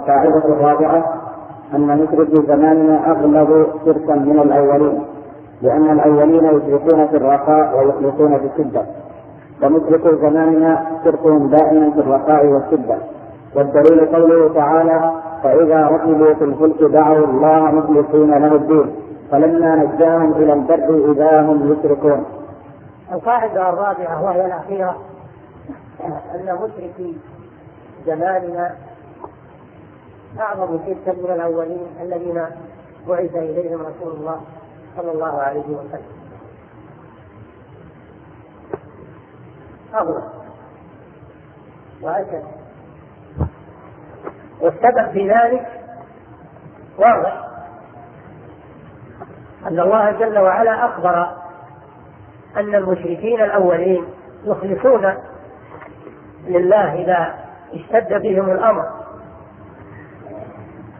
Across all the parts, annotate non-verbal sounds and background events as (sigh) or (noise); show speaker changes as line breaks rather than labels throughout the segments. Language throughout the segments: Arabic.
القاعدة الرابعة أن مشركي زماننا أغلب شركا من الأولين لأن الأولين يشركون في الرخاء ويخلصون في الشدة ومشركو زماننا شركهم دائما في الرخاء والشدة والدليل قوله تعالى فإذا ركبوا في الفلك دعوا الله مخلصين له الدين فلما نجاهم إلى البر إذا هم يشركون.
القاعدة الرابعة وهي الأخيرة أن مشركي زماننا أعظم شركا من الأولين الذين بعث إليهم رسول الله صلى الله عليه وسلم. أظلم وأشد والسبب في ذلك واضح. أن الله جل وعلا أخبر أن المشركين الأولين يخلصون لله إذا اشتد بهم الأمر.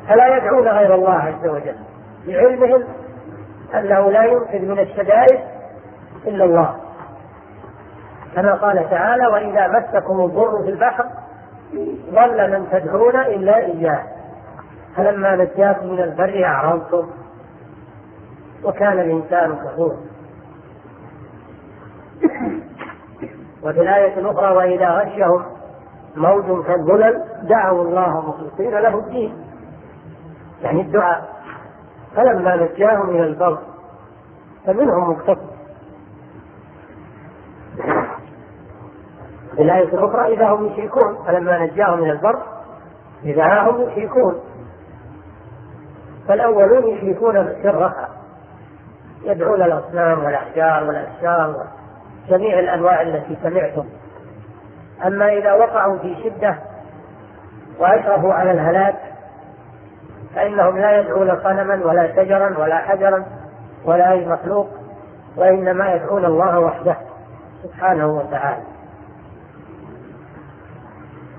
فلا يدعون غير الله عز وجل لعلمهم أنه لا ينقذ من الشدائد إلا الله. كما قال تعالى وإذا مسكم الضر في البحر ضل من تدعون إلا إياه. فلما نجاكم من البر أعرضتم وكان الإنسان كفورا وفي الآية الأخرى وإذا غشهم موج كالظلل دعوا الله مخلصين له الدين. يعني الدعاء. فلما نجاهم إلى البر فمنهم مقتصد في الآية الأخرى إذا هم يشركون فلما نجاهم من البر إذا هم يشركون فالأولون يشركون الرخاء يدعون الأصنام والأحجار والأشجار وجميع الأنواع التي سمعتم. أما إذا وقعوا في شدة وأشرفوا على الهلاك فإنهم لا يدعون صنما ولا شجرا ولا حجرا ولا أي مخلوق وإنما يدعون الله وحده سبحانه وتعالى.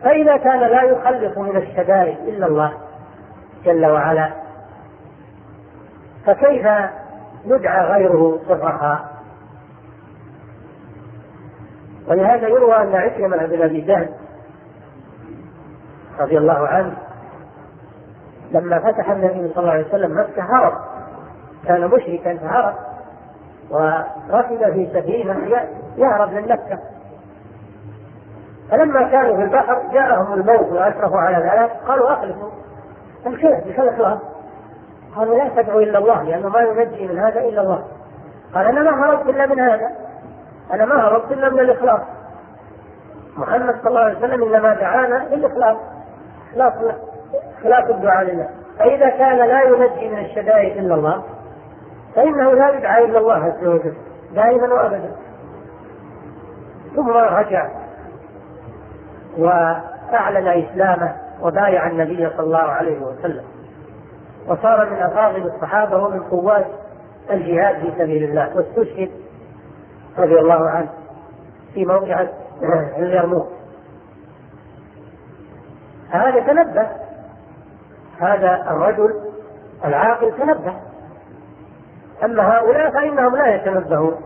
فإذا كان لا يخلص من الشدائد إلا الله جل وعلا فكيف يدعى غيره في الرخاء ولهذا يروى أن عكرمة بن أبي جهل رضي الله عنه لما فتح النبي صلى الله عليه وسلم مكة هرب. كان مشركا فهرب. وركب في سفينة يهرب من مكة. فلما كانوا في البحر جاءهم الموت وأشرفوا على ذلك قالوا أخلفوا. الخير بخلق قالوا لا تدعوا إلا الله لأنه ما ينجي من هذا إلا الله. قال أنا ما هربت إلا من هذا. أنا ما هربت إلا من الإخلاص. محمد صلى الله عليه وسلم إنما دعانا للإخلاص. اخلاص اخلاص الدعاء لله. فإذا كان لا ينجي من الشدائد إلا الله فإنه لا يدعى إلا الله عز وجل دائما وابدا. ثم رجع وأعلن إسلامه وبايع النبي صلى الله عليه وسلم. وصار من أفاضل الصحابة ومن قوات الجهاد في سبيل الله. واستشهد رضي الله عنه في موقع اليرموك هذا تنبه هذا الرجل العاقل تنبه. أما هؤلاء فإنهم لا يتنبهون.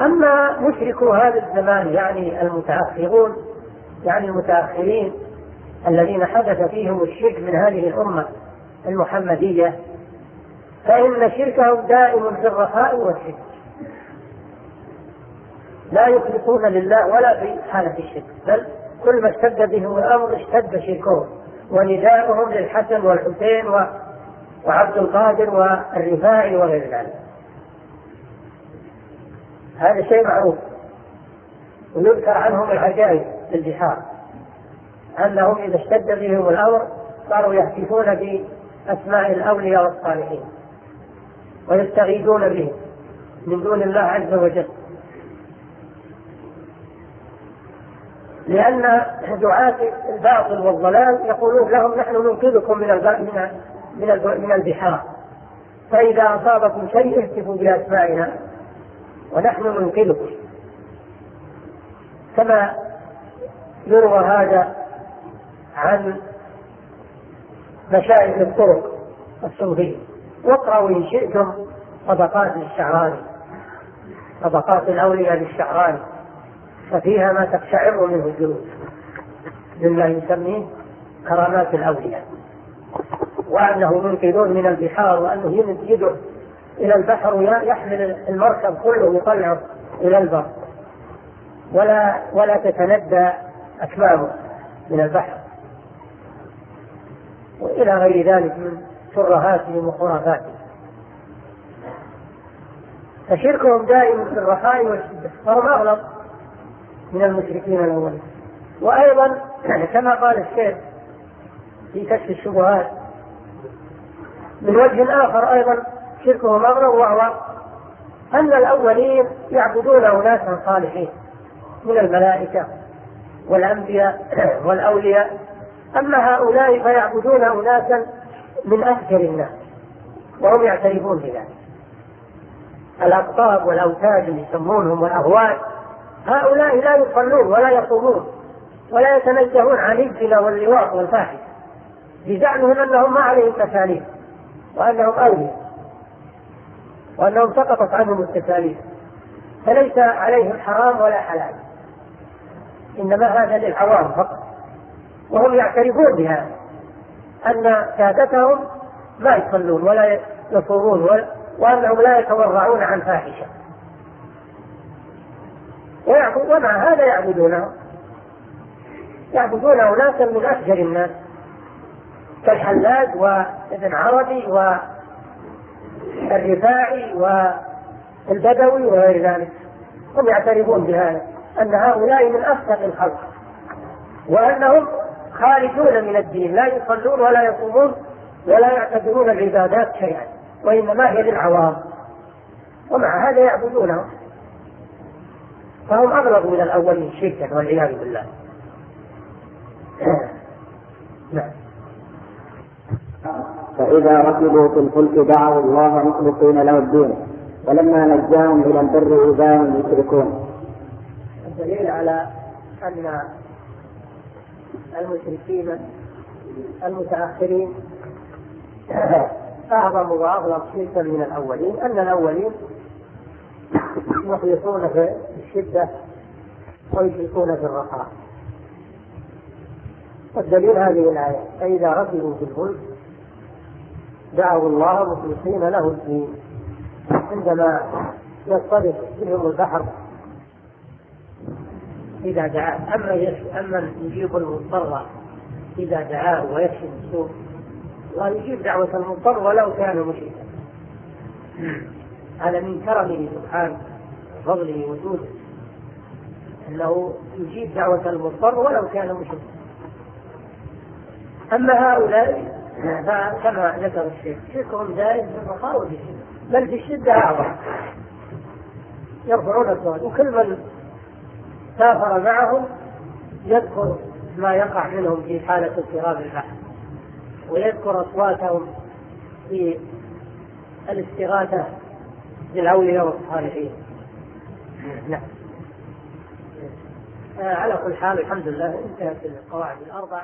أما مشركو هذا الزمان يعني المتأخرون يعني المتأخرين الذين حدث فيهم الشرك من هذه الأمة المحمدية فإن شركهم دائم في الرخاء والشرك. لا يخلصون لله ولا في حالة الشرك بل كل ما اشتد بهم الأمر اشتد شركهم ونداؤهم للحسن والحسين وعبد القادر والرفاعي وغير ذلك. هذا شيء معروف. ويذكر عنهم العجائب في البحار. أنهم إذا اشتد بهم الأمر صاروا يهتفون بأسماء الأولياء والصالحين. ويستغيثون بهم من دون الله عز وجل. لأن دعاة الباطل والضلال يقولون لهم نحن ننقذكم من من من من البحار. فإذا أصابكم شيء اهتفوا بأسمائنا ونحن ننقذكم. كما يروى هذا عن مشايخ الطرق الصوفية واقرأوا إن شئتم طبقات للشعراني طبقات الأولياء للشعراني. ففيها ما تقشعر منه الجلود مما يسميه كرامات الأولياء. وأنه منقذون من البحار وأنه يده إلى البحر ويحمل المركب كله ويطلعه إلى البر. ولا ولا تتندى أكمامه من البحر. وإلى غير ذلك من ترهاتهم وخرافاتهم فشركهم دائم في الرخاء والشدة فهم أغلب. من المشركين الأولين. وأيضا (clears throat) كما قال الشيخ في كشف الشبهات من وجه آخر أيضا شركهم أغلب وهو أن الأولين يعبدون أناسا صالحين من الملائكة والأنبياء (clears throat) والأولياء. أما هؤلاء فيعبدون أناسا من أفجر الناس وهم يعترفون بذلك. الأقطاب والأوتاد اللي يسمونهم والأهوال هؤلاء لا يصلون ولا يصومون ولا يتنزهون عن الزنا واللواط والفاحشة. بزعمهم أنهم ما عليهم تكاليف وأنهم أولياء وأنهم سقطت عنهم التكاليف فليس عليهم حرام ولا حلال. إنما هذا للعوام فقط. وهم يعترفون بهذا أن سادتهم ما يصلون ولا يصومون وأنهم لا يتورعون عن فاحشة ومع هذا يعبدونه. يعبدون أناسا من أفجر الناس. كالحلاج وابن عربي والرفاعي والبدوي وغير ذلك. هم يعترفون بهذا أن هؤلاء من أفسق الخلق وأنهم خارجون من الدين لا يصلون ولا يصومون ولا يعتبرون العبادات شيئا وإنما هي للعوام. ومع هذا يعبدونهم فهم أغلب من الأولين شركا والعياذ بالله (clears throat)
نعم فإذا ركبوا في الفلك دعوا الله مخلصين له الدين ولما نجاهم إلى البر إذا هم يشركون.
الدليل على أن المشركين المتأخرين (clears throat) أعظم وأغلب شركا من الأولين أن الأولين يخلصون في الشدة ويشركون في الرخاء. والدليل هذه الآية فإذا ركبوا في الفلك دعوا الله مخلصين له الدين. عندما يصطدم بهم البحر إذا دعاه أما أما يجيب المضطر إذا دعاه ويكشف السوء ويجيب دعوة المضطر ولو كان مشركا. هذا من كرمه سبحانه وفضله وجوده. أنه يجيب دعوة المضطر ولو كان مشركا. أما هؤلاء فكما ذكر الشيخ شركهم دائم في الرخاء بل في الشدة أعظم. يرفعون الصوت وكل من سافر معهم يذكر ما يقع منهم في حالة اضطراب البحر ويذكر أصواتهم في الاستغاثة بالأولياء والصالحين نعم. على كل حال الحمد لله انتهت القواعد الأربع.